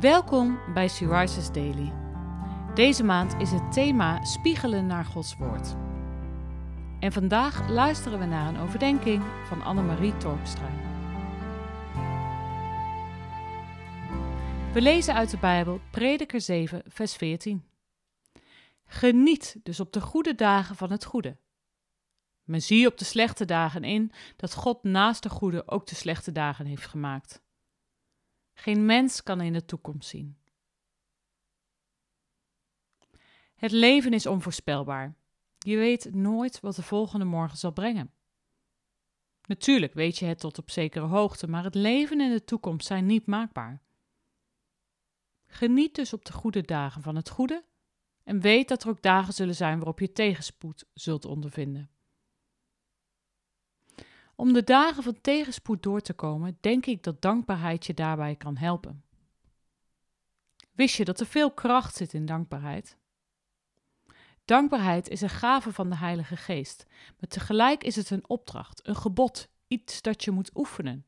Welkom bij Syriza's Daily. Deze maand is het thema Spiegelen naar Gods Woord. En vandaag luisteren we naar een overdenking van Annemarie Torpstra. We lezen uit de Bijbel Prediker 7, vers 14. Geniet dus op de goede dagen van het goede. Men zie op de slechte dagen in dat God naast de goede ook de slechte dagen heeft gemaakt. Geen mens kan in de toekomst zien. Het leven is onvoorspelbaar. Je weet nooit wat de volgende morgen zal brengen. Natuurlijk weet je het tot op zekere hoogte, maar het leven en de toekomst zijn niet maakbaar. Geniet dus op de goede dagen van het goede en weet dat er ook dagen zullen zijn waarop je tegenspoed zult ondervinden. Om de dagen van tegenspoed door te komen, denk ik dat dankbaarheid je daarbij kan helpen. Wist je dat er veel kracht zit in dankbaarheid? Dankbaarheid is een gave van de Heilige Geest, maar tegelijk is het een opdracht, een gebod, iets dat je moet oefenen.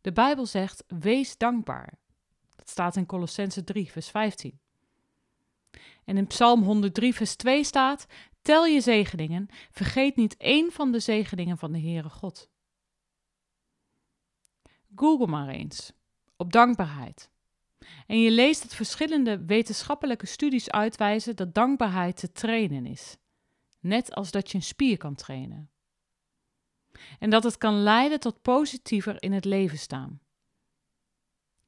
De Bijbel zegt: wees dankbaar. Dat staat in Colossense 3, vers 15. En in Psalm 103, vers 2 staat: Tel je zegeningen, vergeet niet één van de zegeningen van de Heere God. Google maar eens op dankbaarheid. En je leest dat verschillende wetenschappelijke studies uitwijzen dat dankbaarheid te trainen is. Net als dat je een spier kan trainen. En dat het kan leiden tot positiever in het leven staan.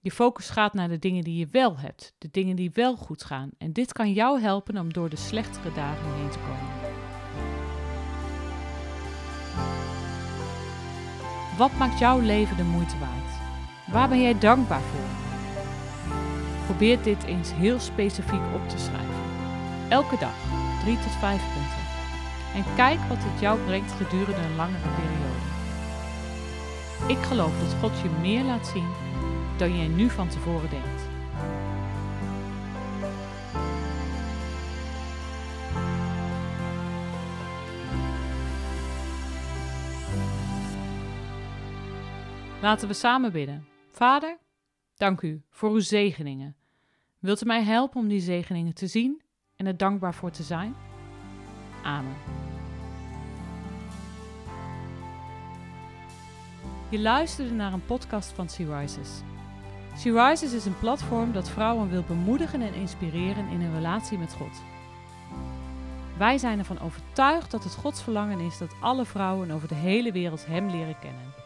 Je focus gaat naar de dingen die je wel hebt, de dingen die wel goed gaan. En dit kan jou helpen om door de slechtere dagen heen te komen. Wat maakt jouw leven de moeite waard? Waar ben jij dankbaar voor? Probeer dit eens heel specifiek op te schrijven. Elke dag, 3 tot 5 punten. En kijk wat het jou brengt gedurende een langere periode. Ik geloof dat God je meer laat zien dan jij nu van tevoren denkt. Laten we samen bidden. Vader, dank u voor uw zegeningen. Wilt u mij helpen om die zegeningen te zien en er dankbaar voor te zijn? Amen. Je luisterde naar een podcast van Sea Rises. Sea Rises is een platform dat vrouwen wil bemoedigen en inspireren in hun relatie met God. Wij zijn ervan overtuigd dat het Gods verlangen is dat alle vrouwen over de hele wereld Hem leren kennen.